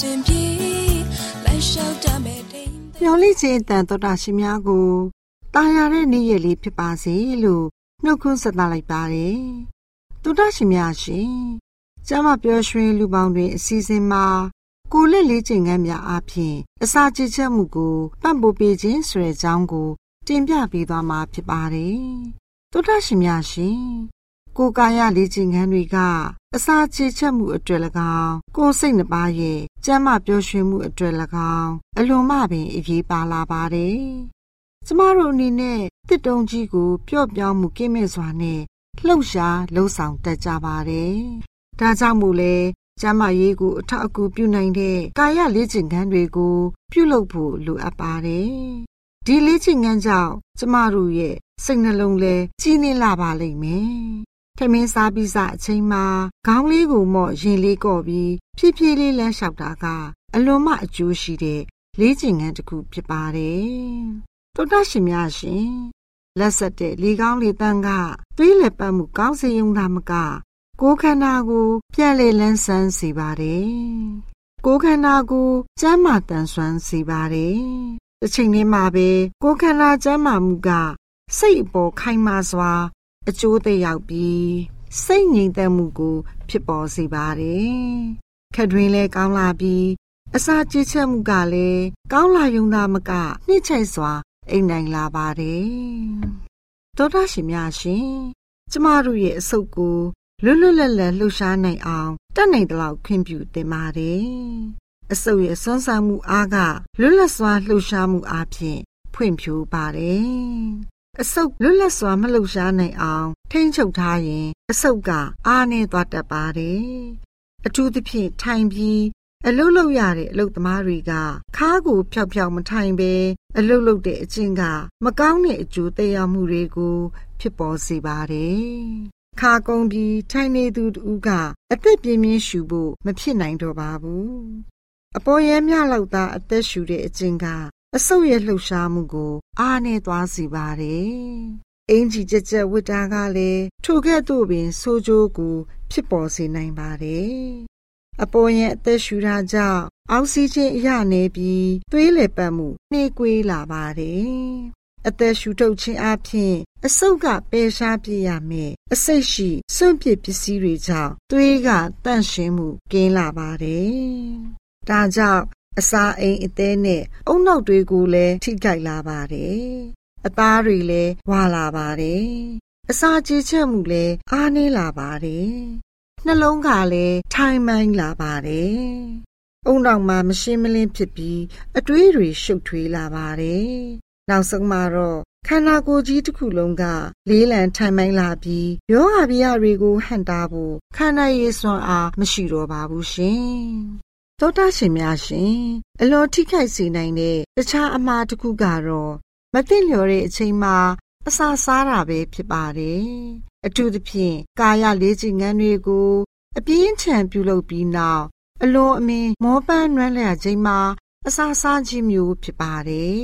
စဉ်ပြေလိုက်လျှောက်တမဲ့တိမ်မျော်လင့်ခြင်းတန်တော်တာရှင်များကိုတာယာတဲ့နေ့ရက်လေးဖြစ်ပါစေလို့နှုတ်ခွန်းဆက်သလိုက်ပါတယ်တော်တာရှင်များရှင်ကျမပျော်ရွှင်လူပေါင်းတွင်အစီအစဉ်မှာကိုလက်လေးချိန်ခန်းများအပြင်အစာချစ်ချက်မှုကိုပံ့ပိုးပေးခြင်းဆိုတဲ့အကြောင်းကိုတင်ပြပေးသွားမှာဖြစ်ပါတယ်တော်တာရှင်များရှင် ကိုကာယလေးခြင်းခန်းတွေကအစာချေချက်မှုအတွက်၎င်းကိုယ်စိတ်နှပါရဲ့ကျမ်းမာပျော်ရွှင်မှုအတွက်၎င်းအလွန်မှပင်အရေးပါလာပါတယ်။ကျမတို့အနေနဲ့တစ်တုံကြီးကိုပျော့ပြောင်းမှုကင်းမဲ့စွာနဲ့လှုပ်ရှားလှုပ်ဆောင်တတ်ကြပါတယ်။ဒါကြောင့်မို့လဲကျမ်းမာရေးကိုအထောက်အကူပြုနိုင်တဲ့ကာယလေ့ကျင့်ခန်းတွေကို ပြုလုပ်ဖို့လိုအပ်ပါတယ်။ဒီလေ့ကျင့်ခန်းကြောင့်ကျမတို့ရဲ့စိတ်နှလုံးလဲကြီးနေလာပါလိမ့်မယ် ထမင်းစားပြီးစအချိန်မှာခေါင်းလေးကိုမော့ရင်လေးကော့ပြီးဖြည်းဖြည်းလေးလမ်းလျှောက်တာကအလွန်မှအကျိုးရှိတဲ့လေးကျင်ငန်းတစ်ခုဖြစ်ပါတယ်။တောတရှင်များရှင်လက်ဆက်တဲ့လေကောင်းလေတန်းကသွေးလက်ပတ်မှုကောင်းစေုံသာမက ကိုယ်ခန္ဓာကိုပြန်လေလန်းဆန်းစေပါတယ်။ကိုယ်ခန္ဓာကိုကျန်းမာတန်ဆွမ်းစေပါတယ်။တစ်ချိန်တည်းမှာပဲကိုယ်ခန္ဓာကျန်းမာမှုကစိတ်အပေါ်ခိုင်မာစွာ အကျိုးသက်ရောက်ပြီးစိတ်ငြိမ်သက်မှုကို ဖြစ်ပေါ်စေပါတယ်။ခက်တွင်လည်းကောင်းလာပြီးအစာကြေချက်မှုကလည်းကောင်းလာယုံသာမကနှိမ့်ချိုက်စွာ အိမ်နိုင်လာပါတယ်။သောတာရှင်များရှင်ကျမတို့ရဲ့အဆုတ်ကိုလွတ်လွတ်လပ်လပ်လှူရှားနိုင်အောင်တတ်နိုင်သလောက်ခွင့်ပြုတင်ပါတယ်။အဆုတ်ရဲ့စွမ်းဆောင်မှုအားကလွတ်လပ်စွာလှူရှားမှုအပြင်ဖွင့်ဖြိုးပါတယ် အဆုပ်လွတ်လပ်စွာမလှုပ်ရှားနိုင်အောင်ထိန်းချုပ်ထားရင် အဆုပ်ကအားနည်းသွားတတ်ပါတယ်။အထူးသဖြင့်ထိုင်ပြီးအလုတ်လုတ်ရတဲ့အလုတ်သမားတွေကခါးကိုဖြောက်ဖြောက်မထိုင်ပဲအလုတ်လုတ်တဲ့အချင်းကမကောင်းတဲ့အကျိုးသက်ရောက်မှုတွေကို ဖြစ်ပေါ်စေပါတယ်။ခါကုန်းပြီးထိုင်နေသူတူကအသက်ပြင်းပြင်းရှူဖို့မဖြစ်နိုင်တော့ပါဘူး။အပေါ်ရဲမြလောက်သားအသက်ရှူတဲ့အချင်းက အဆုပ်ရဲ့လှုပ်ရှားမှုကို အားနဲ့သွားစီပါတယ်။အင်ကြီးကြက်ကြက်ဝစ်တာကလည်းထိုကဲ့သို့ပင်ဆိုးကျိုးကို ဖြစ်ပေါ်စေနိုင်ပါတယ်အပေါ်ရင်အသက်ရှူတာကြောင့်အောက်ဆီဂျင်အရနေပြီးသွေးလည်ပတ်မှုနှေးကွေးလာပါတယ်အသက်ရှူထုတ်ခြင်းအပြင်အဆုတ်ကပယ်ရှားပြရမယ်အစိတ်ရှိစွန့်ပစ်ပစ္စည်းတွေကြောင့်သွေးကတန့်ရှင်းမှုကင်းလာပါတယ်ဒါကြောင့် အစာအိမ်အသေးနဲ့အုံနောက်တွေကိုလည်းထိခိုက်လာပါတယ်အသားတွေလည်းဝါလာပါတယ်အစာကြေချက်မှုလည်းအားနည်းလာပါတယ်နှလုံးကလည်းထိုင်မိုင်းလာပါတယ်အုံနောက်မှာမရှင်းမလင်းဖြစ်ပြီးအတွေးတွေရှုပ်ထွေးလာပါတယ်နောက်ဆုံးမှာတော့ခန္ဓာကိုယ်ကြီးတစ်ခုလုံးကလေးလံထိုင်မိုင်းလာပြီးယောဂဗျာတွေကိုဟန်တာဖို့ခန္ဓာရည်စွမ်းအားမရှိတော့ပါဘူးရှင် သောတာရှင်များရှင်အလောထိခိုက်စေနိုင်တဲ့တခြားအမှားတစ်ခုကတော့မသိလျော်တဲ့အချိန်မှာအစာစားတာပဲဖြစ်ပါတယ်အထူးသဖြင့်ကာယလေးချင်ငန်းတွေကိုအပြင်းထန်ပြုလုပ်ပြီးနောက်အလွန်အမင်းမောပန်းနွမ်းလျာချိန်မှာအစာစားခြင်းမျိုးဖြစ်ပါတယ်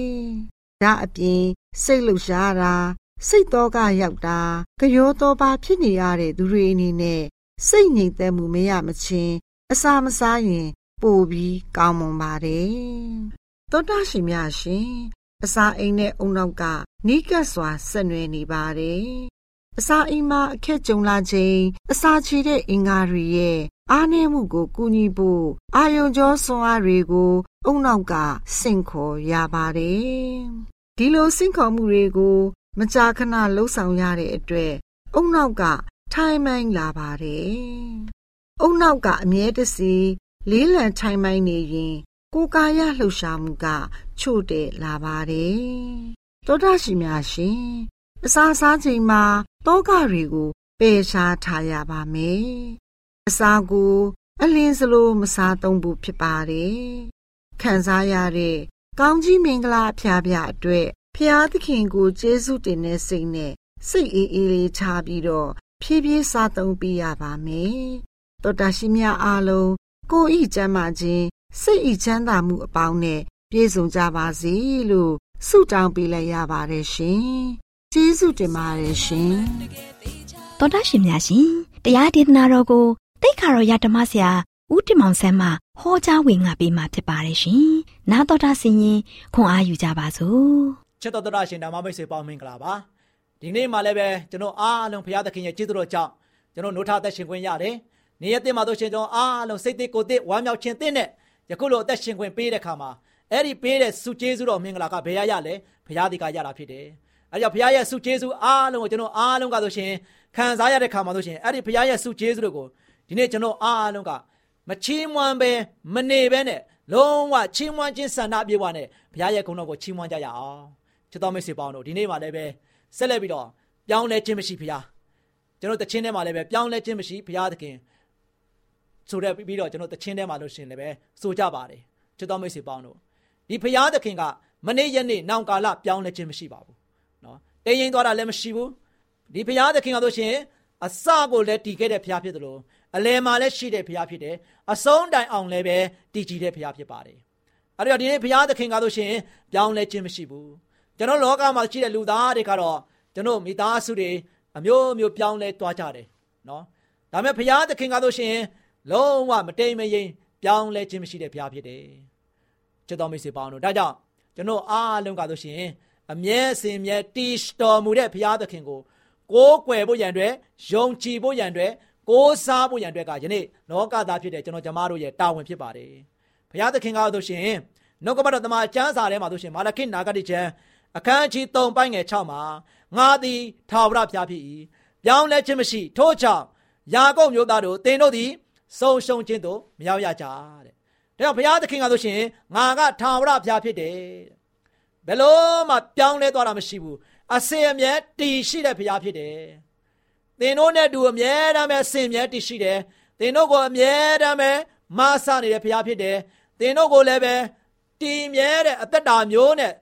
ဒါအပြင်စိတ်လှုပ်ရှားတာစိတ်တော့ကရောက်တာကြောတော့ပါဖြစ်နေရတဲ့သူတွေအနေနဲ့စိတ်ငြိမ်သက်မှုမရမချင်းအစာမစားရင် ပိုပြီးကောင်းမွန်ပါတယ်သောတာရှင်များရှင်အစာအိမ်နဲ့အုံနောက်ကနီးကပ်စွာဆက်နွယ်နေပါတယ်အစာအိမ်မှာအခက်ကြုံလာချိန်အစာချေတဲ့အင်္ဂါတွေရဲ့အားနည်းမှုကိုကူညီဖို့အာယုံကြောဆွမ်းအားတွေကို အုံနောက်ကစင့်ခေါ်ရပါတယ်ဒီလိုစင့်ခေါ်မှုတွေကို မကြာခဏလှုပ်ဆောင်ရတဲ့အတွက်အုံနောက်ကထိုင်မိုင်းလာပါတယ်အုံနောက်ကအမြဲတစေ လေးလံထိုင်မိုင်းနေရင်ကိုယ်ကာယလှုပ်ရှားမှုက ချို့တဲ့လာပါတယ်သောတာရှိများရှင်အစာစားချိန်မှာတောကတွေကိုပယ်ရှားထားရပါမယ်အစာကိုအလင်းစလိုမစားသုံးဘူးဖြစ်ပါတယ်ခံစားရတဲ့ကောင်းကြီးမင်္ဂလာအဖျားပြအတွက်ဖျားသခင်ကိုကျေးဇူးတင်တဲ့စိတ်နဲ့စိတ်အေးအေးလေးချပြီးတော့ဖြည်းဖြည်းစားသုံးပေးရပါမယ်တော်တာရှိမြအားလုံး ကိုဤကျမ်းမာခြင်းစိတ်ဤချမ်းသာမှုအပေါင်းနဲ့ပြည့်စုံကြပါစေလို့ဆုတောင်းပေးလိုက်ရပါတယ်ရှင်ကျေးဇူးတင်ပါတယ်ရှင်တော်တာရှင်များရှင်တရားဒေသနာတော်ကိုတိတ်ခါတော်ရဓမ္မဆရာဦးတင်မောင်ဆန်းမှဟောကြားဝင်ငါပေးมาဖြစ်ပါတယ်ရှင်နာတော်တာဆင်ရင်ခွန်အားယူကြပါစို့ချစ်တော်တော်ရှင်ဓမ္မမိတ်ဆွေပေါင်းမင်္ဂလာပါဒီနေ့မှလည်းပဲကျွန်တော်အားလုံးဘုရားသခင်ရဲ့ကျေးဇူးတော်ကြောင့်ကျွန်တော်နှုတ်ထသက်ရှင်ခွင့်ရတယ် နေ့ရက်တင်မှာတို့ရှင်ကျွန်တော်အားလုံးစိတ်သေးကိုယ်သေးဝမ်းမြောက်ခြင်းတဲ့ယခုလိုအသက်ရှင်ခွင့်ပေးတဲ့ခါမှာအဲ့ဒီပေးတဲ့စုကျေးဇူးတော်မင်္ဂလာကဘယ်ရရလဲဘုရားဒီကရတာဖြစ်တယ်အဲကြောင့်ဘုရားရဲ့စုကျေးဇူးအားလုံးကိုကျွန်တော်အားလုံးကဆိုရှင်ခံစားရတဲ့ခါမှာဆိုရှင်အဲ့ဒီဘုရားရဲ့စုကျေးဇူးတွေကိုဒီနေ့ကျွန်တော်အားလုံးကမချီးမွမ်းပဲမနေပဲနဲ့လုံးဝချီးမွမ်းခြင်းဆန္ဒပြေဝနဲ့ဘုရားရဲ့ဂုဏ်တော်ကိုချီးမွမ်းကြရအောင်ချစ်တော်မိတ်ဆွေပေါင်းတို့ဒီနေ့မှလည်းပဲဆက်လက်ပြီးတော့ပြောင်းလဲခြင်းမရှိဘုရားကျွန်တော်တခြင်းထဲမှာလည်းပဲပြောင်းလဲခြင်းမရှိဘုရားသခင် ဆိုတဲ့ပြီးတော့ကျွန်တော်တခြင်းထဲမှာလို့ရှင်လည်းပဲဆိုကြပါတယ်ချစ်တော်မိတ်ဆွေပေါင်းတို့ဒီဘုရားသခင်ကမနေ့ရက်နေ့နောင်ကာလပြောင်းလဲခြင်းမရှိပါဘူးနော်တင်းရင်သွားတာလည်းမရှိဘူးဒီဘုရားသခင်ကဆိုရှင်အစကိုလည်းတည်ခဲ့တဲ့ဘုရားဖြစ်တယ်လို့အလယ်မှာလည်းရှိတဲ့ဘုရားဖြစ်တယ်အဆုံးတိုင်အောင်လည်းပဲတည်ကြည်တဲ့ဘုရားဖြစ်ပါတယ်အဲ့တော့ဒီနေ့ဘုရားသခင်ကဆိုရှင်ပြောင်းလဲခြင်းမရှိဘူးကျွန်တော်လောကမှာရှိတဲ့လူသားတွေကတော့ကျွန်တော်မိသားစုတွေအမျိုးမျိုးပြောင်းလဲသွားကြတယ်နော်ဒါပေမဲ့ဘုရားသခင်ကဆိုရှင် လုံးဝမတိမ်မယိမ်ပြောင်းလဲခြင်းမရှိတဲ့ဘုရားဖြစ်တယ်ချစ်တော်မိတ်ဆွေပေါင်းတို့ဒါကြောင့်ကျွန်တော်အားလုံးကဆိုရှင်အမြဲစင်မြဲတည်တော်မူတဲ့ဘုရားသခင်ကိုကိုးကွယ်ဖို့ရန်အတွက်ယုံကြည်ဖို့ရန်အတွက်ကိုးစားဖို့ရန်အတွက်ကယနေ့လောကသားဖြစ်တဲ့ကျွန်တော်ကျမတို့ရဲ့တာဝန်ဖြစ်ပါတယ်ဘုရားသခင်ကားဆိုရှင်နှုတ်ကပတ်တော်တမန်ကျမ်းစာထဲမှာဆိုရှင်မာလခိနာဂတိကျမ်းအခန်းကြီး3ပိုင်းငယ်6မှာငါသည်ထာဝရဘုရားဖြစ်၏ပြောင်းလဲခြင်းမရှိထို့ကြောင့်ယာကုပ်မျိုးသားတို့သင်တို့သည် ဆုံးရှုံးခြင်းတို့မရောက်ရကြတဲ့ဒါကြောင့်ဘုရားသခင်ကဆိုရှင်ငါကထာဝရဘုရားဖြစ်တယ်ဘယ်လို့မှပြောင်းလဲသွားတာမရှိဘူးအစင်အမြဲတည်ရှိတဲ့ဘုရားဖြစ်တယ်သင်တို့နဲ့တူအမြဲတမ်းပဲစင်မြဲတည်ရှိတယ်သင်တို့ကိုအမြဲတမ်းပဲမဆနေတဲ့ဘုရားဖြစ်တယ်သင်တို့ကိုလည်းပဲတည်မြဲတဲ့အသက်တာမျိုးနဲ့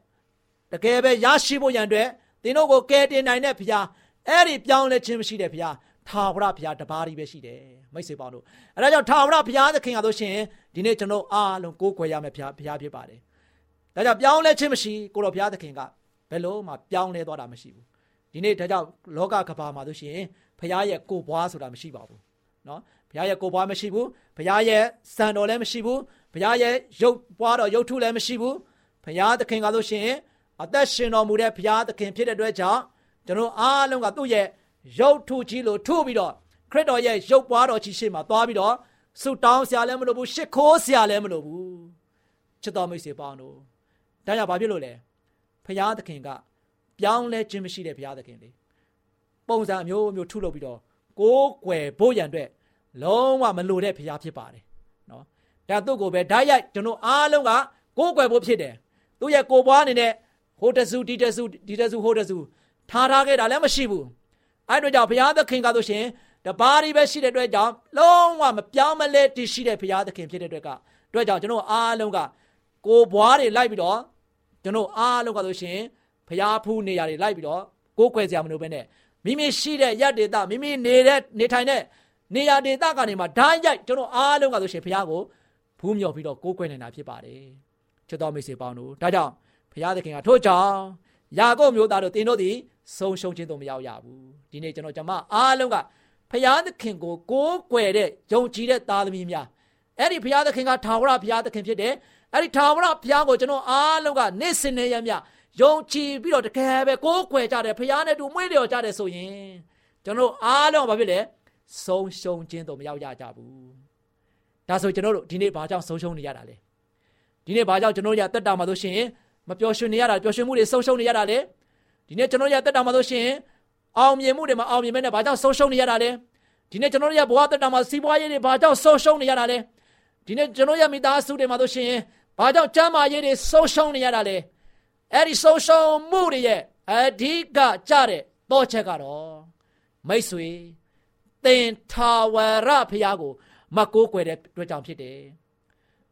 တကယ်ပဲရရှိဖို့ရန်အတွက်သင်တို့ကိုကယ်တင်နိုင်တဲ့ဘုရားအဲ့ဒီပြောင်းလဲခြင်းမရှိတဲ့ဘုရားထာဝရဘုရားတပါးကြီးပဲရှိတယ် မိတ်ဆွေပေါင်းတို့အဲဒါကြောင့်ထာဝရဘုရားသခင်ကဆိုရှင်ဒီနေ့ကျွန်တော်အားလုံးကိုးကွယ်ရမယ့်ဘုရားဘုရားဖြစ်ပါတယ်ဒါကြောင့်ပြောင်းလဲခြင်းမရှိကိုတော်ဘုရားသခင်ကဘယ်လို့မှပြောင်းလဲသွားတာမရှိဘူးဒီနေ့ဒါကြောင့်လောကကဘာမှာဆိုရှင်ဘုရားရဲ့ကိုယ်ပွားဆိုတာမရှိပါဘူးနော်ဘုရားရဲ့ကိုယ်ပွားမရှိဘူးဘုရားရဲ့စံတော်လည်းမရှိဘူးဘုရားရဲ့ရုပ်ပွားတော်ရုပ်ထုလည်းမရှိဘူးဘုရားသခင်ကဆိုရှင်အသက်ရှင်တော်မူတဲ့ဘုရားသခင်ဖြစ်တဲ့အတွက်ကြောင့်ကျွန်တော်အားလုံးကသူ့ရဲ့ရုပ်ထုကြီးလို့ထုပြီးတော့ ခရစ်တော်ရဲ့ရုပ်ပွားတော်ကြီးရှေ့မှာသွားပြီးတော့ဆုတောင်းဆရာလည်းမလိုဘူးရှ िख ိုးဆရာလည်းမလိုဘူးချစ်တော်မိတ်ဆွေပေါင်းတို့ဒါကြောင့်ဘာဖြစ်လို့လဲဘုရားသခင်ကပြောင်းလဲခြင်းမရှိတဲ့ဘုရားသခင်လေပုံစံအမျိုးမျိုးထုလုပ်ပြီးတော့ကိုးကွယ်ဖို့ရန်အတွက်လုံးဝမလိုတဲ့ဘုရားဖြစ်ပါတယ်နော်ဒါသူ့ကိုပဲဓာတ်ရိုက်ကျွန်တော်အားလုံးကကိုးကွယ်ဖို့ဖြစ်တယ်သူ့ရဲ့ကိုယ်ပွားအနေနဲ့ဟိုတဆူဒီတဆူဒီတဆူဟိုတဆူထားထားခဲ့တာလည်းမရှိဘူးအဲ့တို့ကြောင့်ဘုရားသခင်ကဆိုရှင် တပါးရီပဲရှိတဲ့အတွက်ကြောင့်လုံးဝမပြောင်းမလဲတည်ရှိတဲ့ဘုရားသခင်ဖြစ်တဲ့အတွက်ကအတွက်ကြောင့်ကျွန်တော်အားလုံးကကိုယ်ဘွားတွေလိုက်ပြီးတော့ကျွန်တော်အားလုံးကဆိုရှင်ဘုရားဖူးနေရာတွေလိုက်ပြီးတော့ကိုးကွယ်စရာမလိုပဲနဲ့မိမိရှိတဲ့ရက်ဒေတာမိမိနေတဲ့နေထိုင်တဲ့နေရာဒေတာကနေမှဓာတ်ရိုက်ကျွန်တော်အားလုံးကဆိုရှင်ဘုရားကိုဖူးမြော်ပြီးတော့ကိုးကွယ်နေတာဖြစ်ပါတယ်ချစ်တော်မိတ်ဆွေပေါင်းတို့ဒါကြောင့်ဘုရားသခင်ကထို့ကြောင့်ယာကုပ်မျိုးသားတို့တင်တို့သည်ဆုံးရှုံးခြင်းတို့မရောက်ရဘူးဒီနေ့ကျွန်တော်ကျွန်မအားလုံးက ဖျားသခင်ကိုကိုးကွယ်တဲ့ယုံကြည်တဲ့သားသမီးများအဲ့ဒီဖျားသခင်ကထာဝရဖျားသခင်ဖြစ်တယ်အဲ့ဒီထာဝရဖျားကိုကျွန်တော်အားလုံးကနေ့စဉ်နဲ့ရမြယုံကြည်ပြီးတော့တကယ်ပဲကိုးကွယ်ကြတယ်ဖျားနဲ့တူမွေးလျော်ကြတယ်ဆိုရင်ကျွန်တော်အားလုံးဘာဖြစ်လဲဆုံးရှုံးခြင်းတို့မရောက်ရကြဘူးဒါဆိုကျွန်တော်တို့ဒီနေ့ဘာကြောင့်ဆုံးရှုံးနေရတာလဲဒီနေ့ဘာကြောင့်ကျွန်တော်ရတက်တာမှာဆိုရှင်မပျော်ရွှင်နေရတာပျော်ရွှင်မှုတွေဆုံးရှုံးနေရတာလဲဒီနေ့ကျွန်တော်ရတက်တာမှာဆိုရှင် အောင်မြင်မှုတွေမှာအောင်မြင်မဲ့နဲ့ဘာကြောင့်ဆုံးရှုံးနေရတာလဲဒီနေ့ကျွန်တော်တို့ရဲ့ဘဝတက်တာမှာစီးပွားရေးတွေဘာကြောင့်ဆုံးရှုံးနေရတာလဲဒီနေ့ကျွန်တော်ရဲ့မိသားစုတွေမှာဆိုရှင်ဘာကြောင့်ကျမ်းမာရေးတွေဆုံးရှုံးနေရတာလဲအဲ့ဒီဆုံးရှုံးမှုတွေရဲ့အဓိကကြတဲ့တော့ချက်ကတော့မိတ်ဆွေသင်ထာဝရဖရာကို မကိုးကွယ်တဲ့အတွက်ကြောင့်ဖြစ်တယ်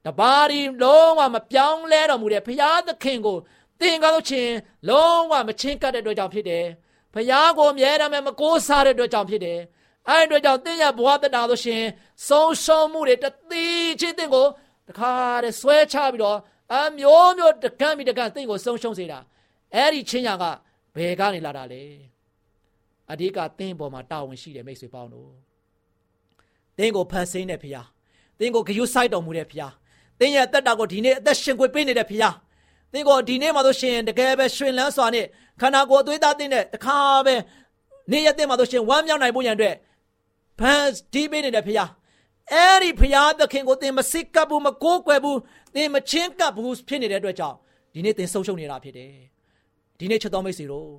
တပါးဒီလုံးဝမပြောင်းလဲတော်မူတဲ့ဖရာသခင်ကိုသင်ကားလို့ချင်းလုံးဝမချင်းကပ်တဲ့အတွက်ကြောင့်ဖြစ်တယ် ဖရာကိုအမြဲတမ်းမကိုးစားတဲ့အတွက်ကြောင့်ဖြစ်တယ်အဲ့ဒီအတွက်ကြောင့်သင်ရဲ့ဘဝတတာလို့ရှင်ဆုံးရှုံးမှုတွေတသိချင်းသင်ကိုတခါတည်းဆွဲချပြီးတော့အမျိုးမျိုးတကန့်ပြီးတကန့်သင်ကိုဆုံးရှုံးစေတာအဲ့ဒီချင်းညာကဘယ်ကနေလာတာလဲအဓိကသင်ပေါ်မှာတာဝန်ရှိတယ်မိတ်ဆွေပေါင်းတို့သင်ကိုဖန်ဆင်းတဲ့ဖရာသင်ကိုဂရုစိုက်တော်မူတဲ့ဖရာသင်ရဲ့အသက်တာကိုဒီနေ့အသက်ရှင်ခွေပေးနေတဲ့ဖရာသင်ကိုဒီနေ့မှာဆိုရှင်တကယ်ပဲရှင်လန်းစွာနဲ့ ခန္ဓာကိုယ်အသွေးသားသင်တဲ့တခါပဲနေ့ရက်သင်မှာဆိုရှင်ဝမ်းမြောက်နိုင်ဖို့ရန်အတွက်ဖန်တီးပေးနေတဲ့ဖရာအဲ့ဒီဖရာသခင်ကိုသင်မစစ်ကပ်ဘူးမကိုးကွယ်ဘူးသင်မချင်းကပ်ဘူးဖြစ်နေတဲ့အတွက်ကြောင့်ဒီနေ့သင်ဆုံးရှုံးနေတာဖြစ်တယ်ဒီနေ့ချက်တော်မိတ်ဆွေတို့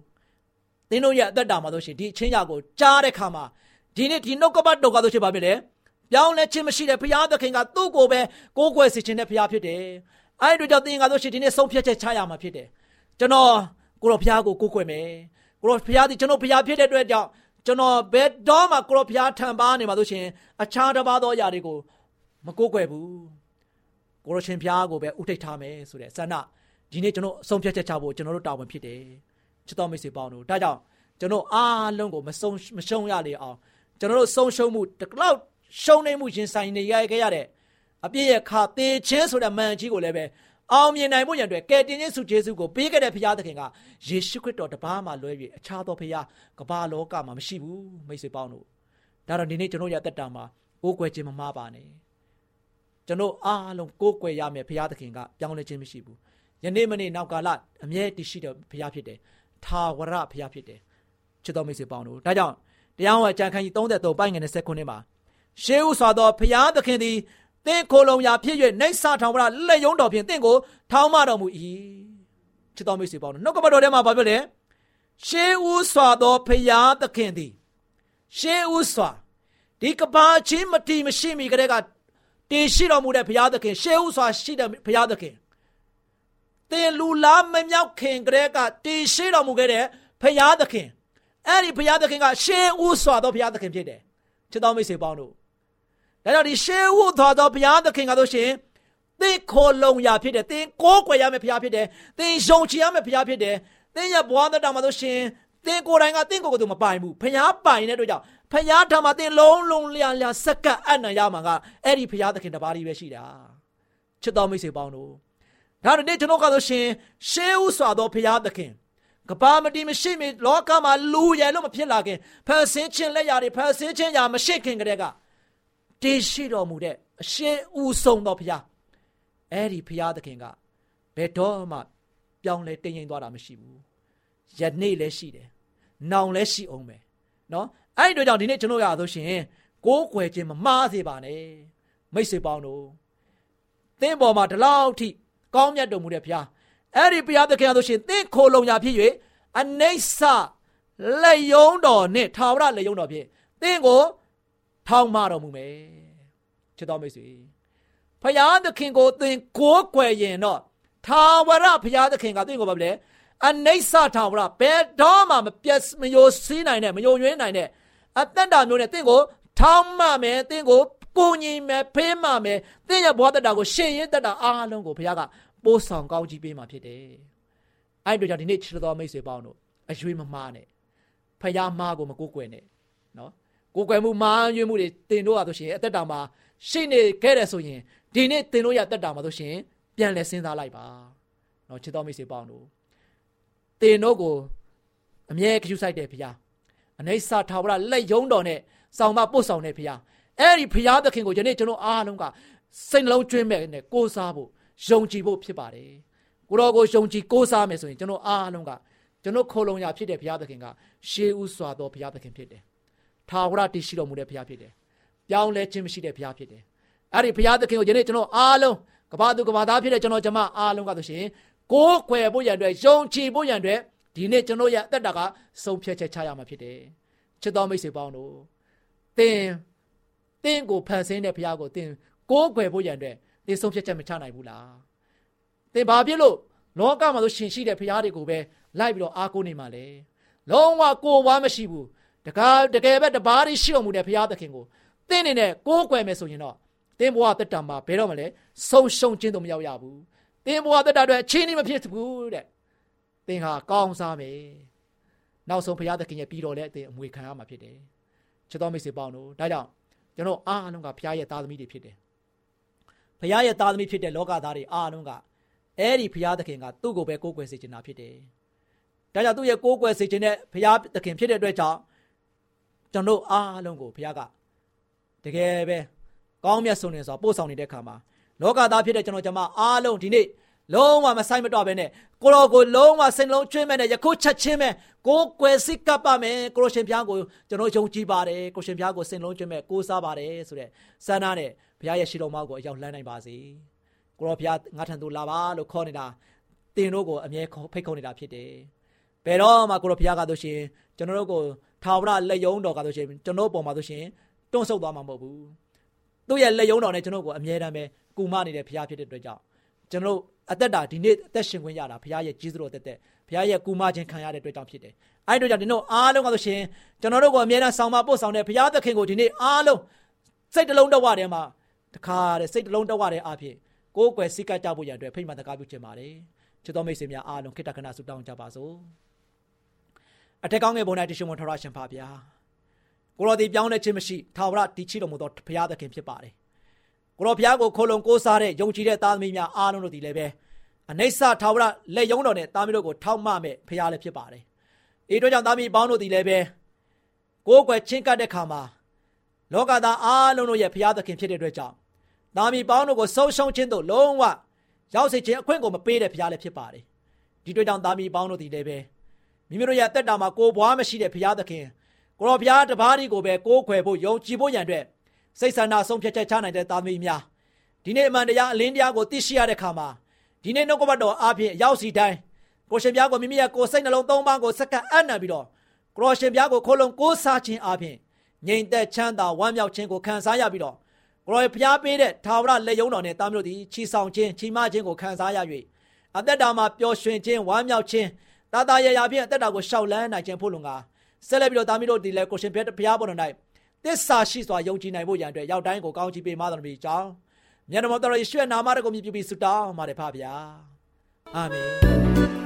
သင်တို့ရဲ့အသက်တာမှာဆိုရှင်ဒီအချင်းရာကိုကြားတဲ့ခါမှာဒီနေ့ဒီနှုတ်ကပတ်တော်ကဆိုရှင်ပါဖြစ်တယ်ပြောင်းလဲခြင်းမရှိတဲ့ဘုရားသခင်ကသူ့ကိုပဲကိုးကွယ်စေခြင်းတဲ့ဘုရားဖြစ်တယ်။အဲဒီတို့ကြောင့်သင်ကဆိုရှင်ဒီနေ့ဆုံးဖြတ်ချက်ချရမှာဖြစ်တယ်။ကျွန်တော် ကိုရောဘုရားကိုကိုးကွယ်မယ်။ကိုရောဘုရားဒီကျွန်တော်ဘုရားဖြစ်တဲ့အတွက်ကြောင့်ကျွန်တော်ဘယ်တော့မှကိုရောဘုရားထံပါနေမှာဆိုရှင်အခြားတစ်ပါးသောအရာတွေကိုမကိုးကွယ်ဘူး။ကိုရောရှင်ဘုရားကိုပဲဥထိတ်ထားမယ်ဆိုတဲ့ဆန္ဒဒီနေ့ကျွန်တော်ဆုံးဖြတ်ချက်ချဖို့ကျွန်တော်တို့တာဝန်ဖြစ်တယ်။ချစ်တော်မိတ်ဆွေပေါင်းတို့ဒါကြောင့်ကျွန်တော်အားလုံးကိုမဆုံးမရှုံးရလေအောင်ကျွန်တော်တို့ဆုံးရှုံးမှုတလောက်ရှုံးနေမှုရင်ဆိုင်နေရခဲ့ရတဲ့အပြည့်ရဲ့ခါတေချင်းဆိုတဲ့မန်ကြီးကိုလည်းပဲ အောင်မြင်နိုင်ဖို့ရန်အတွက်ကယ်တင်ခြင်းစုဂျေစုကိုပေးခဲ့တဲ့ဘုရားသခင်ကယေရှုခရစ်တော်တပါးမှလွဲ၍အခြားသောဘုရားကမ္ဘာလောကမှာမရှိဘူးမိတ်ဆွေပေါင်းတို့ဒါတော့ဒီနေ့ကျွန်တော်ရသက်တာမှာကိုးကွယ်ခြင်းမမှားပါနဲ့ကျွန်တော်အားလုံးကိုးကွယ်ရမယ်ဘုရားသခင်ကပြောင်းလဲခြင်းမရှိဘူးယနေ့မနေ့နောက်ကာလအမြဲတည်ရှိတဲ့ဘုရားဖြစ်တယ်ထာဝရဘုရားဖြစ်တယ်ချစ်တော်မိတ်ဆွေပေါင်းတို့ဒါကြောင့်တရားဟောကြံခန်းကြီး33ပိုင်းငယ်29မှာရှေးဥစွာသောဖျားသခင်သည် သင်ခိုလုံရာဖြစ်၍နှိမ့်ဆထောင်မလားလက်ယုံတော်ဖြင့်သင်ကိုထောင်းမတော်မူ၏ချစ်တော်မိတ်ဆွေပေါင်းနှုတ်ကပတ်တော်ထဲမှာဘာပြောလဲရှေးဥစွာသောဖျားသခင်သည်ရှေးဥစွာဒီကဘာချင်းမတီမရှိမီကတည်းကတည်ရှိတော်မူတဲ့ဘုရားသခင်ရှေးဥစွာရှိတဲ့ဘုရားသခင်သင်လူလားမမြောက်ခင်ကတည်းကတည်ရှိတော်မူခဲ့တဲ့ဘုရားသခင်အဲ့ဒီဘုရားသခင်ကရှေးဥစွာသောဘုရားသခင်ဖြစ်တယ်ချစ်တော်မိတ်ဆွေပေါင်းတို့ ဒါကြောင့်ဒီရှေးဝတ်သောသောဘုရားသခင်ကဆိုရှင်သင်ခိုလုံရာဖြစ်တယ်သင်ကိုးကွယ်ရမယ့်ဘုရားဖြစ်တယ်သင်ယုံကြည်ရမယ့်ဘုရားဖြစ်တယ်သင်ရဲ့ဘဝသက်တာမှာဆိုရှင်သင်ကိုယ်တိုင်ကသင်ကိုယ်ကိုယ်သူမပိုင်ဘူးဘုရားပိုင်တဲ့အတွက်ကြောင့်ဘုရားထံမှာသင်လုံးလုံးလျာလျာစက္ကပ်အနံ့ရမှာကအဲ့ဒီဘုရားသခင်တပါးကြီးပဲရှိတာချစ်တော်မိတ်ဆွေပေါင်းတို့ဒါနဲ့ကျွန်တော်ကဆိုရှင်ရှေးဥစွာသောဘုရားသခင်ကဘာမတီမရှိမီလောကမှာလူရယ်လို့မဖြစ်လာခင်ဖန်ဆင်းခြင်းလက်ရာတွေဖန်ဆင်းခြင်းရာမရှိခင်ကတည်းက တည်ရှိတော်မူတဲ့အရှင်ဦးဆုံးသောဘုရားအဲ့ဒီဘုရားသခင်ကဘယ်တော့မှပြောင်းလဲတင်းရင်သွားတာမရှိဘူးယနေ့လည်းရှိတယ်နောင်လည်းရှိအောင်ပဲเนาะအဲ့ဒီတို့ကြောင့်ဒီနေ့ကျွန်တော်ရဆိုရှင်ကိုးကွယ်ခြင်းမမှားစေပါနဲ့မိတ်ဆွေပေါင်းတို့သင်ပေါ်မှာဒီလောက်ထိကောင်းမြတ်တော်မူတဲ့ဘုရားအဲ့ဒီဘုရားသခင်ရဆိုရှင်သင်ခိုလုံညာဖြစ်၍အနိစ္စလက်ယုံတော်နဲ့ထာဝရလက်ယုံတော်ဖြင့်သင်ကို ထောင်မတော်မူမယ်ချစ်တော်မိတ်ဆွေဖယားသခင်ကိုသင်ကိုးကွယ်ရင်တော့ထာဝရဖယားသခင်ကသင်ကိုဘာလဲအနိစ္စထာဝရဘယ်တော့မှမပြတ်မယိုစီးနိုင်တဲ့မယိုယွင်းနိုင်တဲ့အသက်တာမျိုးနဲ့သင်ကိုထောင်းမမယ်သင်ကိုကိုညီမယ်ဖေးမမယ်သင်ရဲ့ဘဝတတာကိုရှင်ရင်တတာအားလုံးကိုဘုရားကပိုးဆောင်ကောင်းကြီးပေးမှာဖြစ်တယ်။အဲ့တို့ကြောင့်ဒီနေ့ချစ်တော်မိတ်ဆွေပေါင်းတို့အရွေးမမားနဲ့ဖယားမားကိုမကိုးကွယ်နဲ့နော် ကိုယ်ကွယ်မှုမာယွင်းမှုတွေတင်တို့ရဆိုရှင်အသက်တာမှာရှိနေခဲ့တယ်ဆိုရင်ဒီနေ့တင်တို့ရအသက်တာမှာဆိုရှင်ပြန်လဲစဉ်းစားလိုက်ပါနော်ချစ်တော်မိတ်ဆွေပေါင်းတို့တင်တို့ကိုအမြဲကြည့်ဆိုင်တယ်ဖရားအနိစ္စထာဝရလက်ယုံတော်နဲ့ဆောင်မပို့ဆောင်တဲ့ဖရားအဲ့ဒီဖရားသခင်ကိုယနေ့ကျွန်တော်အားလုံးကစိတ်နှလုံးကျွင်းမဲ့နဲ့ကိုးစားဖို့ယုံကြည်ဖို့ဖြစ်ပါတယ်ကိုတော်ကိုယုံကြည်ကိုးစားမယ်ဆိုရင်ကျွန်တော်အားလုံးကကျွန်တော်ခိုလုံရဖြစ်တဲ့ဘုရားသခင်ကရှေးဥစွာသောဘုရားသခင်ဖြစ်တယ် ထာဝရတည်ရှိတော်မူတဲ့ဘုရားဖြစ်တယ်။ပြောင်းလဲခြင်းမရှိတဲ့ဘုရားဖြစ်တယ်။အဲ့ဒီဘုရားသခင်ကိုယနေ့ကျွန်တော်အားလုံးကဘာသူကဘာသားဖြစ်တဲ့ကျွန်တော်ကျမအားလုံးကဆိုရှင်ကိုးကွယ်ဖို့ရန်အတွက်ယုံကြည်ဖို့ရန်အတွက်ဒီနေ့ကျွန်တော်ရဲ့အသက်တာကဆုံးဖြတ်ချက်ချရမှာဖြစ်တယ်။ချစ်တော်မိတ်ဆွေပေါင်းတို့သင်သင်ကိုဖန်ဆင်းတဲ့ဘုရားကိုသင်ကိုးကွယ်ဖို့ရန်အတွက်သင်ဆုံးဖြတ်ချက်မချနိုင်ဘူးလား။သင်ဘာဖြစ်လို့လောကမှာဆိုရှင်ရှိတဲ့ဘုရားတွေကိုပဲလိုက်ပြီးတော့အားကိုးနေမှာလဲ။လုံးဝကိုယ်ဝါမရှိဘူး။ တကားတကယ်ပဲတပါးရီရှိတော်မူတဲ့ဘုရားသခင်ကိုသင်နေနဲ့ကိုးကွယ်မယ်ဆိုရင်တော့သင်ဘဝတက်တာမှာဘယ်တော့မှလည်းဆုံးရှုံးခြင်းတော့မရောက်ရဘူးသင်ဘဝတက်တာအတွက်အချင်းကြီးမဖြစ်ဘူးတဲ့သင်ဟာကောင်းစားမယ်နောက်ဆုံးဘုရားသခင်ရဲ့ပြီးတော်လဲအသင်အမွေခံရမှာဖြစ်တယ်ချစ်တော်မိတ်ဆွေပေါင်းတို့ဒါကြောင့်ကျွန်တော်အားလုံးကဘုရားရဲ့သားသမီးတွေဖြစ်တယ်ဘုရားရဲ့သားသမီးဖြစ်တဲ့လောကသားတွေအားလုံးကအဲ့ဒီဘုရားသခင်ကသူ့ကိုပဲကိုးကွယ်စေချင်တာဖြစ်တယ်ဒါကြောင့်သူ့ရဲ့ကိုးကွယ်စေခြင်းနဲ့ဘုရားသခင်ဖြစ်တဲ့အတွက်ကြောင့် ကျွန်တော်အားလုံးကိုဘုရားကတကယ်ပဲကောင်းမြတ်ဆုံးနေစွာပို့ဆောင်နေတဲ့ခါမှာလောကသားဖြစ်တဲ့ကျွန်တော်ကျမအားလုံးဒီနေ့လုံးဝမဆိုင်မတော့ဘဲနဲ့ကိုရောကိုလုံးဝစိတ်လုံးကျွင်းမဲ့နဲ့ယခုချက်ချင်းပဲကိုကွယ်စစ်ကပ်ပါမယ်ကိုရှင်ဘုရားကိုကျွန်တော်ယုံကြည်ပါတယ်ကိုရှင်ဘုရားကိုစိတ်လုံးကျွင်းမဲ့ကိုးစားပါတယ်ဆိုတဲ့စန္ဒနဲ့ဘုရားရဲ့ရှိတော်မောက်ကိုအရောက်လှမ်းနိုင်ပါစေကိုရောဘုရားငါထံသို့လာပါလို့ခေါ်နေတာတင်တို့ကိုအမြဲဖိတ်ခေါ်နေတာဖြစ်တယ်ဘယ်တော့မှကိုရောဘုရားကတို့ရှင် ကျွန်တော်တို့ကိုထာဝရလက်ယုံတော်ကဆိုရှင်ကျွန်တော်ပုံမှာဆိုရှင်တွန့်ဆုတ်သွားမှာမဟုတ်ဘူးသူ့ရဲ့လက်ယုံတော်နဲ့ကျွန်တော်ကိုအမြဲတမ်းပဲကူမနေတဲ့ဘုရားဖြစ်တဲ့အတွက်ကြောင့်ကျွန်တော်အသက်တာဒီနေ့အသက်ရှင်ခွင့်ရတာဘုရားရဲ့ကြီးစွာတက်တက်ဘုရားရဲ့ကူမခြင်းခံရတဲ့အတွက်ကြောင့်ဖြစ်တယ်အဲ့ဒီအတွက်ကြောင့်ဒီတို့အားလုံးကဆိုရှင်ကျွန်တော်တို့ကိုအမြဲတမ်းဆောင်မပို့ဆောင်တဲ့ဘုရားသခင်ကိုဒီနေ့အားလုံးစိတ်တလုံးတော့ဝတဲ့မှာတခါတဲ့စိတ်တလုံးတော့ဝတဲ့အဖြစ်ကိုယ်ကွယ်စိတ်ကကြဖို့ရတဲ့ဖိမှန်တကားပြုခြင်းပါတယ်ချစ်တော်မိတ်ဆွေများအားလုံးခိတ္တခဏဆုတောင်းကြပါစို့ အထက်ကောင်းငယ်ဘုံ၌တရှိမထရရှင်ပါဗျာကိုတော်ဒီပြောင်းလဲခြင်းမရှိထာဝရတည်ချတော်မူသောဘုရားသခင်ဖြစ်ပါတယ်ကိုတော်ဘုရားကိုခိုလုံကိုးစားတဲ့ယုံကြည်တဲ့သားသမီးများအားလုံးတို့ဒီလည်းပဲအနိစ္စထာဝရလက်ယုံတော်နဲ့သားသမီးတို့ကိုထောက်မမဲ့ဘုရားလည်းဖြစ်ပါတယ်အေးတို့ကြောင့်သားသမီးပေါင်းတို့ဒီလည်းပဲကိုးကွယ်ချင်းကပ်တဲ့ခါမှာလောကသားအားလုံးတို့ရဲ့ဘုရားသခင်ဖြစ်တဲ့အတွက်ကြောင့်သားသမီးပေါင်းတို့ကိုဆုံးရှုံးခြင်းတို့လုံးဝရောက်စေခြင်းအခွင့်ကိုမပေးတဲ့ဘုရားလည်းဖြစ်ပါတယ်ဒီတို့ကြောင့်သားသမီးပေါင်းတို့ဒီလည်းပဲ မိမိတို့ရဲ့တက်တာမှာကိုယ်ဘွားမရှိတဲ့ဘုရားသခင်ကိုရောဘုရားတပါးဒီကိုပဲကိုးခွယ်ဖို့ယုံကြည်ဖို့ရန်အတွက်စိတ်ဆန္ဒဆုံးဖြတ်ချက်ချနိုင်တဲ့သားသမီးများဒီနေ့အမှန်တရားအလင်းတရားကိုသိရှိရတဲ့ခါမှာဒီနေ့နှုတ်ကပတ်တော်အားဖြင့်ရောက်စီတိုင်းကိုရှင်ဘုရားကိုမိမိရဲ့ကိုယ်စိတ်နှလုံးသုံးပါးကိုစက္ကန့်အံ့နံပြီးတော့ကိုရှင်ဘုရားကိုခိုးလုံကိုးစားခြင်းအားဖြင့်ငြိမ်သက်ချမ်းသာဝမ်းမြောက်ခြင်းကိုခံစားရပြီးတော့ကိုရောဘုရားပေးတဲ့ထာဝရလက်ယုံတော်နဲ့သားမျိုးတို့သည်ချီဆောင်ခြင်းချီမခြင်းကိုခံစားရ၍အသက်တာမှာပျော်ရွှင်ခြင်းဝမ်းမြောက်ခြင်း တာတာရရဖြင့်အသက်တာကိုရှောက်လန်းနိုင်ခြင်းဖို့လုံကဆက်လက်ပြီးတော့တာမီတို့ဒီလေကိုရှင်ဘုရားပေါ်တော်၌သစ္စာရှိစွာယုံကြည်နိုင်ဖို့ရန်အတွက်ရောက်တိုင်းကိုကောင်းချီးပေးမတော်မူကြောင်းမြတ်တော်တော်ယေရှုရဲ့နာမတော်ကိုမြည်ပြီးဆုတောင်းပါတယ်ဖပါဗျာအာမင်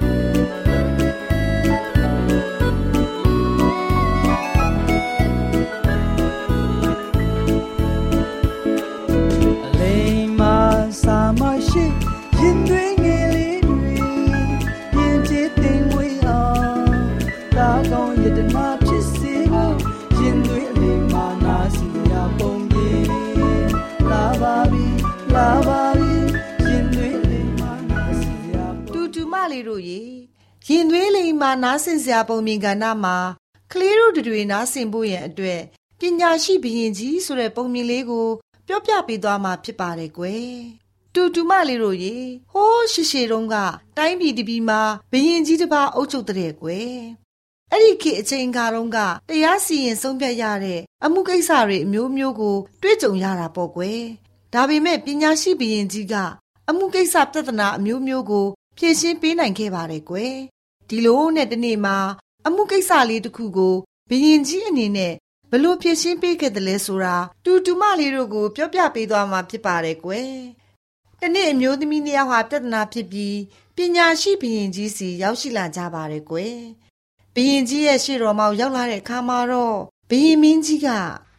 လေးတို့ရေရင်သွေးလိမ်မှာနားဆင်စရာပုံမြင်ကဏ္ဍမှာကလေးတို့တွေနားဆင်ဖို့ရန်အတွက်ပညာရှိဘရင်ကြီးဆိုတဲ့ပုံမြင်လေးကိုပြောပြပေးသွားမှာဖြစ်ပါတယ်ကွယ်တူတူမလေးတို့ရေဟိုးရှိရှိတုန်းကတိုင်းပြည်တပြည်မှာဘရင်ကြီးတစ်ပါးအုပ်ချုပ်တဲ့ကွယ်အဲ့ဒီခေတ်အချိန်ခါတုန်းကတရားစီရင်ဆုံးဖြတ်ရတဲ့အမှုကိစ္စတွေအမျိုးမျိုးကို တွေ့ကြုံရတာပေါ့ကွယ်ဒါပေမဲ့ပညာရှိဘရင်ကြီးကအမှုကိစ္စပြဿနာအမျိုးမျိုးကို ဖြေရှင်းပေးနိုင်ခဲ့ပါတယ်ကွယ်ဒီလိုနဲ့တနေ့မှာအမှုကိစ္စလေးတစ်ခုကိုဘရင်ကြီးအနေနဲ့ဘလို့ဖြေရှင်းပေးခဲ့တယ်လဲဆိုတာတူတူမလေးတို့ကို ပြောပြပေးသွားမှာဖြစ်ပါတယ်ကွယ်။တနေ့အမျိုးသမီးနှစ်ယောက်ဟာပြဿနာဖြစ်ပြီးပညာရှိဘရင်ကြီးစီရောက်ရှိလာကြပါတယ်ကွယ်။ဘရင်ကြီးရဲ့ရှေ့တော်မှာရောက်လာတဲ့အခါမှာတော့ဘရင်မင်းကြီးက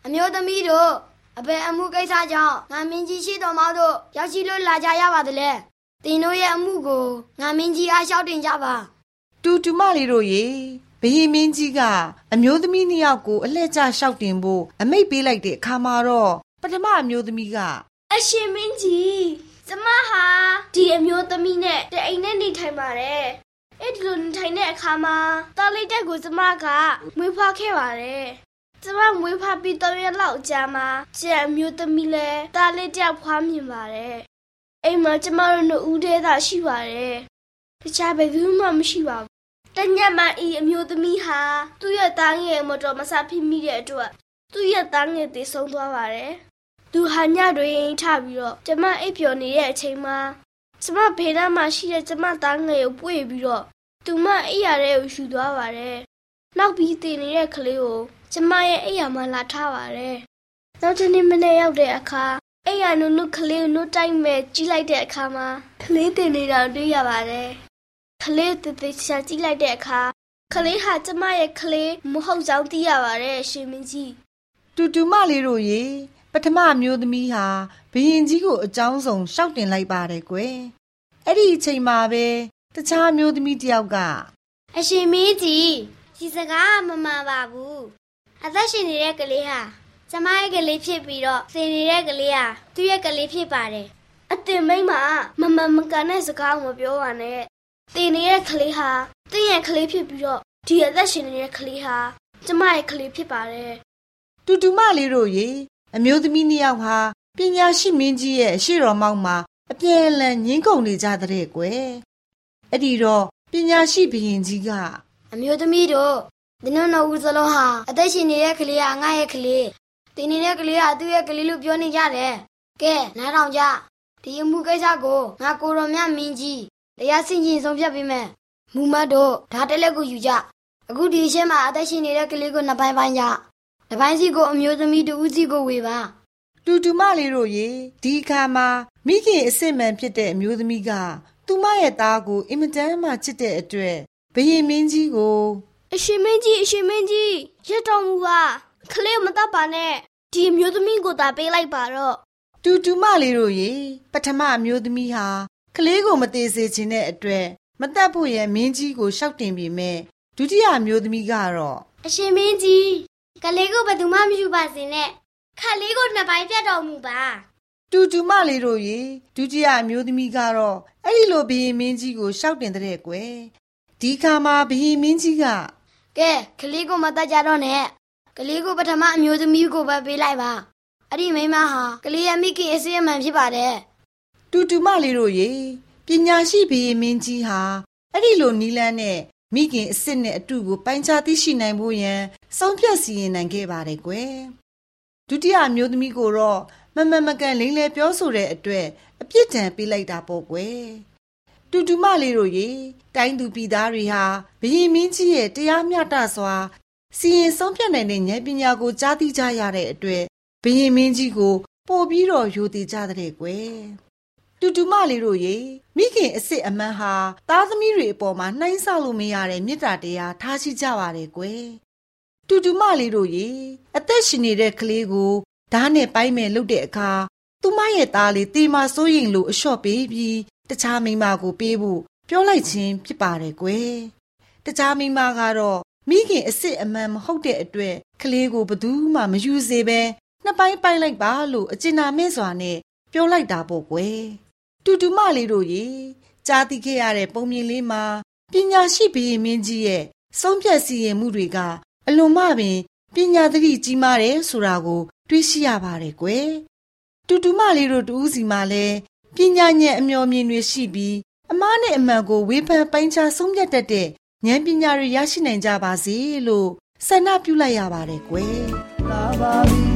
အမျိုးသမီးတို့အဘယ်အမှုကိစ္စကြောင့်ငါမင်းကြီးရှိတော်မောက်တို့ရောက်ရှိလို့လာကြရပါသလဲ။ တင်တို့ရဲ့အမှုကိုငါမင်းကြီးအားလျှောက်တင်ကြပါ။တူတူမလေးတို့ရေဘယင်မင်းကြီးကအမျိုးသမီးနှစ်ယောက်ကိုအလှည့်ကျလျှောက်တင်ဖို့အမိတ်ပေးလိုက်တဲ့အခါမှာတော့ပထမအမျိုးသမီးကအရှင်မင်းကြီးကျမဟာဒီအမျိုးသမီးနဲ့တအိမ်နဲ့နေထိုင်ပါတယ်အဲ့ဒီလိုနေထိုင်တဲ့အခါမှာတားလေးတက်ကိုကျမကမွေးဖွားခဲ့ပါတယ်ကျမမွေးဖွားပြီးတော့ရလောက်ကြာမှာကျန်အမျိုးသမီးလည်းတားလေးတက်ဖွားမြင်ပါတယ် အိမ်မှာကျမတို့နှစ်ဦးတည်းသာရှိပါတယ်တခြားဘယ်သူမှမရှိပါဘူးတညမဤအမျိုးသမီးဟာသူ့ရဲ့သားငယ်မတော်မဆဖြစ်မိတဲ့အတွက်သူ့ရဲ့သားငယ်တည်ဆုံးသွားပါတယ်။သူဟာညတွင်ထပြီးတော့ကျမအိပ်ပျော်နေတဲ့အချိန်မှာကျမဘေးနားမှာရှိတဲ့ကျမသားငယ်ကိုပွေပြီးတော့သူမအိပ်ရတဲ့ကိုယူသွားပါတယ်။နောက်ပြီးတည်နေတဲ့ကလေးကိုကျမရဲ့အိပ်ရမှာလာထားပါတယ်။နောက်တစ်နေ့မနေ့ရောက်တဲ့အခါ အိပ်ရနုနုကလေးကိုနှုတ်တိုက်မဲ့ကြီးလိုက်တဲ့အခါမှာကလေးတင်နေတာတွေ့ရပါတယ်။ကလေးတသေးချာကြည့်လိုက်တဲ့အခါကလေးဟာကျမရဲ့ကလေးမဟုတ်ကြောင်းသိရပါတယ်ရှင်မင်းကြီးတူတူမလေးတို့ရေပထမမျိုးသမီးဟာဘရင်ကြီးကိုအကြောင်းဆုံးရှောက်တင်လိုက်ပါတယ်ကွယ်အဲ့ဒီအချိန်မှာပဲတခြားမျိုးသမီးတယောက်ကအရှင်မင်းကြီးဒီစကားမမှန်ပါဘူးအသက်ရှင်နေတဲ့ကလေးဟာ ကျမရဲ့ကလေးဖြစ်ပြီးတော့စင်နေတဲ့ကလေးဟာသူ့ရဲ့ကလေးဖြစ်ပါတယ်အတင်မိမမမမကန်တဲ့စကားကိုမပြောပါနဲ့တည်နေတဲ့ကလေးဟာတင့်ရဲ့ကလေးဖြစ်ပြီးတော့ဒီအသက်ရှင်နေတဲ့ကလေးဟာကျမရဲ့ကလေးဖြစ်ပါတယ်တူတူမလေးတို့ရေအမျိုးသမီးနှစ်ယောက်ဟာပညာရှိမင်းကြီးရဲ့ရှေ့တော်မောက်မှာအပြဲလန်ငင်းကုန်နေကြတဲ့ကွယ်အဲ့ဒီတော့ပညာရှိဘရင်ကြီးကအမျိုးသမီးတို့ဒီနော်နော်ဦးစလုံးဟာအသက်ရှင်နေတဲ့ကလေးကငါရဲ့ကလေး တင်နေတဲ့ကလေးကသူ့ရဲ့ကလေးလို့ပြောနေကြတယ်ကဲနားထောင်ကြဒီအမှုကိစ္စကိုငါကိုရောမြမင်းကြီးတရားစင်ချင်းဆုံးဖြတ်ပေးမယ်မူမတ်တို့ဓာတ်တလက်ကိုယူကြအခုဒီရှင်းမှာအသက်ရှင်နေတဲ့ကလေးကိုနှစ်ပိုင်းပိုင်းကြတစ်ပိုင်းစီကိုအမျိုးသမီးတူဦးစီကိုဝေပါတူတူမလေးတို့ရေဒီအခါမှာမိခင်အစ်စ်မှန်ဖြစ်တဲ့အမျိုးသမီးကသူမရဲ့သားကိုအင်မတန်မှချစ်တဲ့အတွက်ဘယင်မင်းကြီးကိုအရှင်မင်းကြီးအရှင်မင်းကြီးရတော်မူပါ ကလေးမတတ်ပါနဲ့ဒီအမျိုးသမီးကိုသာပေးလိုက်ပါတော့တူတူမလေးတို့ရေပထမအမျိုးသမီးဟာကလေးကိုမသေးစေခြင်းတဲ့အတွက်မတတ်ဖို့ရဲ့မင်းကြီးကိုရှောက်တင်ပြီးမဲ့ဒုတိယမျိုးသမီးကတော့အရှင်မင်းကြီးကလေးကိုဘယ်သူမှမယူပါစေနဲ့ခါလေးကိုနှစ်ပိုင်းပြတ်တော်မူပါတူတူမလေးတို့ရေဒုတိယမျိုးသမီးကတော့အဲ့ဒီလိုဘီရင်မင်းကြီးကိုရှောက်တင်တဲ့ကွယ်ဒီခါမှာဘီရင်မင်းကြီးကကဲကလေးကိုမတတ်ကြတော့နဲ့ ကလေးကိုပထမအမျိုးသမီးကိုပဲပေးလိုက်ပါအဲ့ဒီမိမဟာကလေးရဲ့မိခင်အစည်းအမှန်ဖြစ်ပါတယ်တူတူမလေးတို့ရေပညာရှိဘီရင်မင်းကြီးဟာအဲ့ဒီလိုနီလန်းနဲ့မိခင်အစ်စ်နဲ့အတူကိုပိုင်းခြားသိရှိနိုင်ဖို့ရန်ဆုံးဖြတ်စီရင်နိုင်ခဲ့ပါတယ်ကွယ်ဒုတိယမျိုးသမီးကိုတော့မမမကန်လိမ့်လဲပြောဆိုတဲ့အတွက်အပြစ်ဒဏ်ပေးလိုက်တာပေါ့ကွယ်တူတူမလေးတို့ရေတိုင်းသူပြည်သားတွေဟာဘရင်မင်းကြီးရဲ့တရားမျှတစွာ စီရင်ဆုံးဖြတ်နိုင်တဲ့ဉာဏ်ပညာကိုကြားသိကြရတဲ့အတွက်ဘရင်မင်းကြီးကို ပို့ပြီးတော့ယူတည်ကြတဲ့ကွယ်တူတူမလေးတို့ရေမိခင်အစ်စ်အမန်းဟာသားသမီးတွေအပေါ်မှာနှိုင်းဆလို့မရတဲ့မေတ္တာတရားထားရှိကြပါတယ်ကွယ်တူတူမလေးတို့ရေအသက်ရှင်နေတဲ့ကလေးကိုဓာတ်နဲ့ပိုင်းမဲ့လုပ်တဲ့အခါသူမရဲ့သားလေးတေမာစိုးရင်လို့အလျှော့ပေးပြီးတခြားမိန်းမကိုပေးဖို့ပြောလိုက်ခြင်းဖြစ်ပါတယ်ကွယ်တခြားမိန်းမကတော့ မိခင်အစ်စ်အမှန်မဟုတ်တဲ့အတွက်ကလေးကိုဘယ်သူမှမယူစေပဲနှစ်ပိုင်းပိုင်းလိုက်ပါလို့အကျဉ်းနာမဲ့စွာနဲ့ပြောလိုက်တာပေါ့ကွယ်တူတူမလေးတို့ရေကြားသိခဲ့ရတဲ့ပုံမြင်လေးမှာပညာရှိဘုရင်မင်းကြီးရဲ့ဆုံးဖြတ်စီရင်မှုတွေကအလွန်မှပင်ပညာသတိကြီးမားတယ်ဆိုတာကို တွေးရှိရပါတယ်ကွယ်တူတူမလေးတို့တူးစီမှာလဲပညာဉာဏ်အမျော်မြင်တွေရှိပြီးအမားနဲ့အမှန်ကိုဝေဖန်ပိုင်းခြားဆုံးဖြတ်တတ်တဲ့ ဉာဏ်ပညာတွေရရှိနိုင်ကြပါစေလို့ဆန္ဒပြုလိုက်ရပါတယ်ကွယ်လာပါပြီ